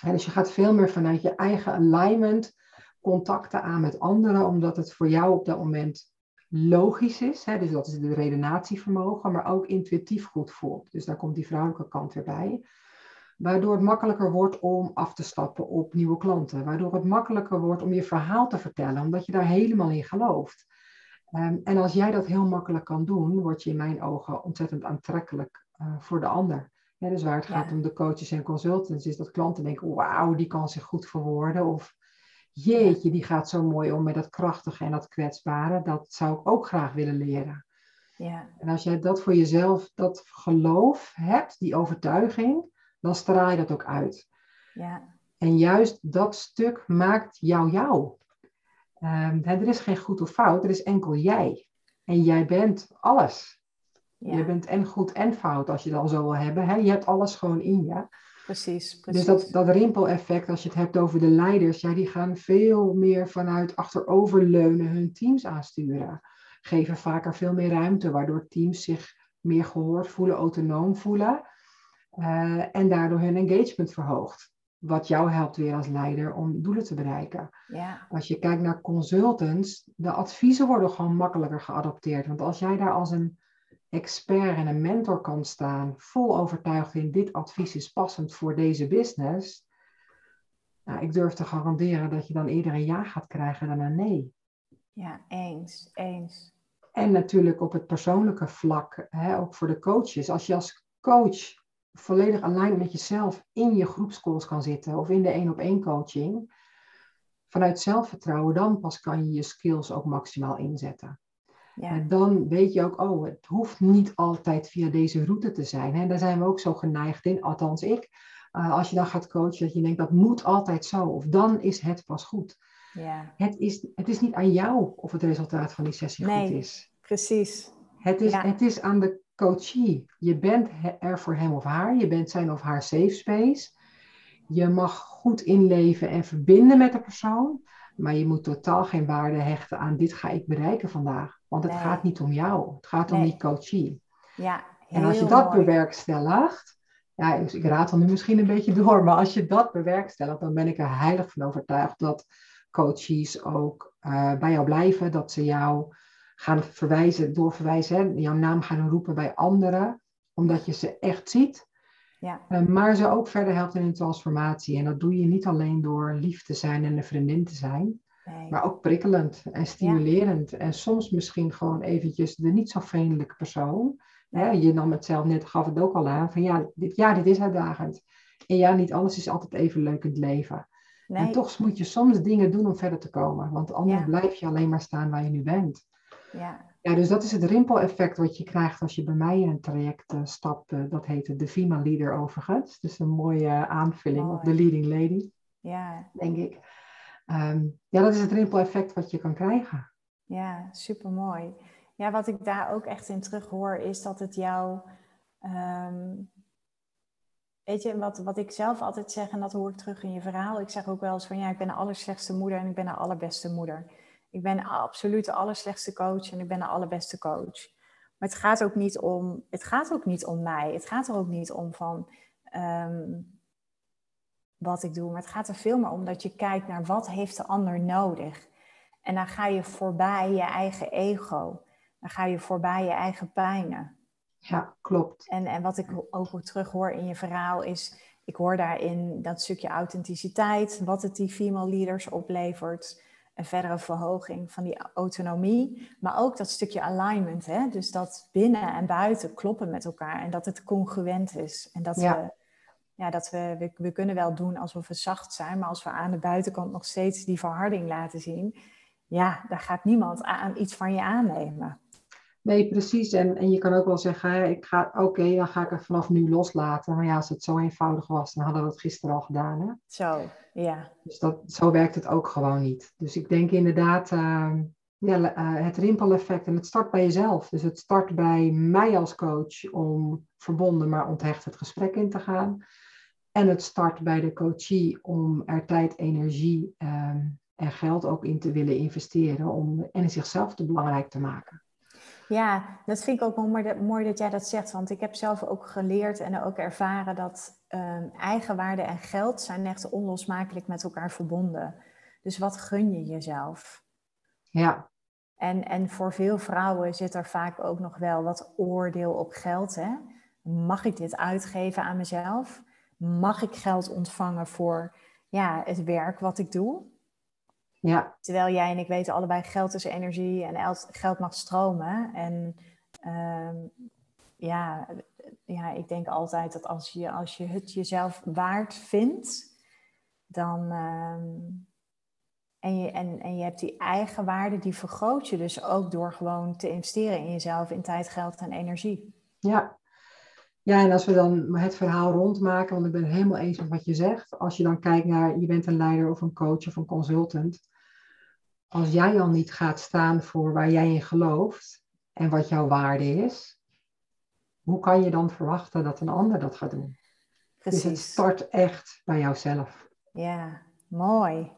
En dus je gaat veel meer vanuit je eigen alignment contacten aan met anderen, omdat het voor jou op dat moment logisch is. Hè? Dus dat is de redenatievermogen, maar ook intuïtief goed voelt. Dus daar komt die vrouwelijke kant weer bij. Waardoor het makkelijker wordt om af te stappen op nieuwe klanten. Waardoor het makkelijker wordt om je verhaal te vertellen, omdat je daar helemaal in gelooft. Um, en als jij dat heel makkelijk kan doen, word je in mijn ogen ontzettend aantrekkelijk uh, voor de ander. Ja, dus waar het gaat om de coaches en consultants, is dat klanten denken: wauw, die kan zich goed verwoorden. Of jeetje, die gaat zo mooi om met dat krachtige en dat kwetsbare. Dat zou ik ook graag willen leren. Ja. En als jij dat voor jezelf, dat geloof hebt, die overtuiging, dan straal je dat ook uit. Ja. En juist dat stuk maakt jou jou. Um, er is geen goed of fout, er is enkel jij. En jij bent alles. Ja. Je bent en goed en fout als je dat al zo wil hebben. Hè? Je hebt alles gewoon in je. Precies, precies. Dus dat, dat rimpeleffect, als je het hebt over de leiders, ja, die gaan veel meer vanuit achteroverleunen hun teams aansturen. Geven vaker veel meer ruimte, waardoor teams zich meer gehoord voelen, autonoom voelen. Uh, en daardoor hun engagement verhoogt. Wat jou helpt weer als leider om doelen te bereiken. Ja. Als je kijkt naar consultants, de adviezen worden gewoon makkelijker geadopteerd. Want als jij daar als een expert en een mentor kan staan, vol overtuigd in dit advies is passend voor deze business, nou, ik durf te garanderen dat je dan eerder een ja gaat krijgen dan een nee. Ja, eens, eens. En natuurlijk op het persoonlijke vlak, hè, ook voor de coaches. Als je als coach volledig aligned met jezelf in je groepscalls kan zitten of in de één op één coaching, vanuit zelfvertrouwen, dan pas kan je je skills ook maximaal inzetten. Ja. dan weet je ook, oh, het hoeft niet altijd via deze route te zijn. En daar zijn we ook zo geneigd in, althans ik. Uh, als je dan gaat coachen, dat je denkt, dat moet altijd zo. Of dan is het pas goed. Ja. Het, is, het is niet aan jou of het resultaat van die sessie goed is. precies. Het is, het is aan de coachie. Je bent er voor hem of haar. Je bent zijn of haar safe space. Je mag goed inleven en verbinden met de persoon. Maar je moet totaal geen waarde hechten aan dit ga ik bereiken vandaag. Want het gaat niet om jou. Het gaat om die coachie. Ja, en als je dat mooi. bewerkstelligt, ja, ik raad dan nu misschien een beetje door, maar als je dat bewerkstelligt, dan ben ik er heilig van overtuigd dat coaches ook uh, bij jou blijven, dat ze jou gaan verwijzen, doorverwijzen, hè, jouw naam gaan roepen bij anderen, omdat je ze echt ziet. Ja. Uh, maar ze ook verder helpt in hun transformatie. En dat doe je niet alleen door lief te zijn en een vriendin te zijn, maar ook prikkelend en stimulerend. En soms misschien gewoon eventjes de niet zo vriendelijke persoon. Je nam het zelf net, gaf het ook al aan, van ja dit, ja, dit is uitdagend. En ja, niet alles is altijd even leuk in het leven. Nee. En toch moet je soms dingen doen om verder te komen. Want anders blijf je alleen maar staan waar je nu bent. Ja. Ja, dus dat is het rimpeleffect wat je krijgt als je bij mij in een traject uh, stapt. Uh, dat heet de Female Leader overigens. Dus een mooie aanvulling op de Leading Lady. Ja. Denk ik. Um, ja, dat is het rimpeleffect wat je kan krijgen. Ja, super mooi. Ja, wat ik daar ook echt in terug hoor, is dat het jou. Um, weet je, wat, wat ik zelf altijd zeg, en dat hoor ik terug in je verhaal. Ik zeg ook wel eens van ja, ik ben de allerslechtste moeder en ik ben de allerbeste moeder. Ik ben absoluut de allerslechtste coach en ik ben de allerbeste coach. Maar het gaat ook niet om, het gaat ook niet om mij. Het gaat er ook niet om van. Um, wat ik doe. Maar het gaat er veel meer om dat je kijkt naar wat heeft de ander nodig. En dan ga je voorbij je eigen ego. Dan ga je voorbij je eigen pijnen. Ja, klopt. En, en wat ik ook terug hoor in je verhaal is, ik hoor daarin dat stukje authenticiteit, wat het die female leaders oplevert, een verdere verhoging van die autonomie, maar ook dat stukje alignment, hè? dus dat binnen en buiten kloppen met elkaar en dat het congruent is en dat we ja, dat we, we, we, kunnen wel doen alsof we zacht zijn, maar als we aan de buitenkant nog steeds die verharding laten zien, ja, daar gaat niemand aan, iets van je aannemen. Nee, precies. En, en je kan ook wel zeggen, ik ga, oké, dan ga ik het vanaf nu loslaten. Maar ja, als het zo eenvoudig was, dan hadden we het gisteren al gedaan. Hè? Zo, ja. Dus dat, zo werkt het ook gewoon niet. Dus ik denk inderdaad, uh, ja, uh, het rimpeleffect. En het start bij jezelf. Dus het start bij mij als coach om verbonden, maar onthecht het gesprek in te gaan. En het start bij de coachie om er tijd, energie, ehm, en geld ook in te willen investeren om, en zichzelf te belangrijk te maken. Ja, dat vind ik ook wel mooi dat, mooi dat jij dat zegt. Want ik heb zelf ook geleerd en ook ervaren dat um, eigenwaarde en geld zijn echt onlosmakelijk met elkaar verbonden. Dus wat gun je jezelf? Ja. En, en voor veel vrouwen zit er vaak ook nog wel wat oordeel op geld. Hè? Mag ik dit uitgeven aan mezelf? Mag ik geld ontvangen voor ja, het werk wat ik doe? Ja. Terwijl jij en ik weten allebei, geld is energie en geld mag stromen. En ehm, ja, ja, ik denk altijd dat als je, als je het jezelf waard vindt, dan. Ehm, en, je, en, en je hebt die eigen waarde, die vergroot je dus ook door gewoon te investeren in jezelf, in tijd, geld en energie. Ja. Ja, en als we dan het verhaal rondmaken, want ik ben het helemaal eens met wat je zegt. Als je dan kijkt naar, je bent een leider of een coach of een consultant als jij al niet gaat staan voor waar jij in gelooft en wat jouw waarde is, hoe kan je dan verwachten dat een ander dat gaat doen? Precies. Dus het start echt bij jouzelf. Ja, mooi.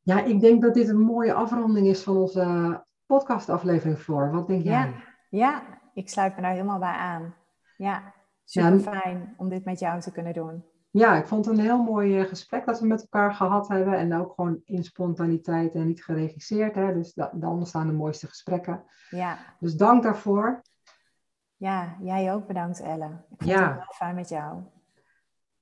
Ja, ik denk dat dit een mooie afronding is van onze podcastaflevering, Floor. Wat denk jij? Ja, ja, ik sluit me daar helemaal bij aan. Ja, super fijn om dit met jou te kunnen doen ja, ik vond het een heel mooi eh, gesprek dat we met elkaar gehad hebben. En ook gewoon in spontaniteit en niet geregisseerd. Hè? Dus dan ontstaan de mooiste gesprekken. Ja. Dus dank daarvoor. Ja, jij ook bedankt Elle. Ik vond ja. het heel fijn met jou.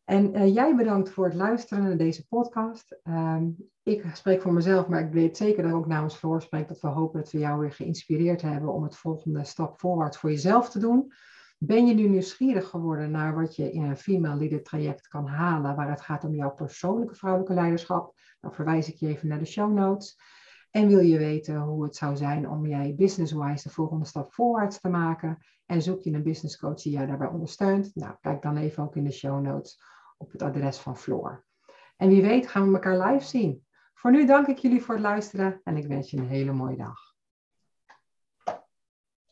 En uh, jij bedankt voor het luisteren naar deze podcast. Ehm, ik spreek voor mezelf, maar ik weet zeker dat ik ook namens Floor spreek dat we hopen dat we jou weer geïnspireerd hebben om het volgende stap voorwaarts voor jezelf te doen. Ben je nu nieuwsgierig geworden naar wat je in een female leader traject kan halen, waar het gaat om jouw persoonlijke vrouwelijke leiderschap? Dan verwijs ik je even naar de show notes. En wil je weten hoe het zou zijn om jij business-wise de volgende stap voorwaarts te maken? En zoek je een business coach die jou daarbij ondersteunt? Nou, kijk dan even ook in de show notes op het adres van Floor. En wie weet gaan we elkaar live zien. Voor nu dank ik jullie voor het luisteren en ik wens je een hele mooie dag.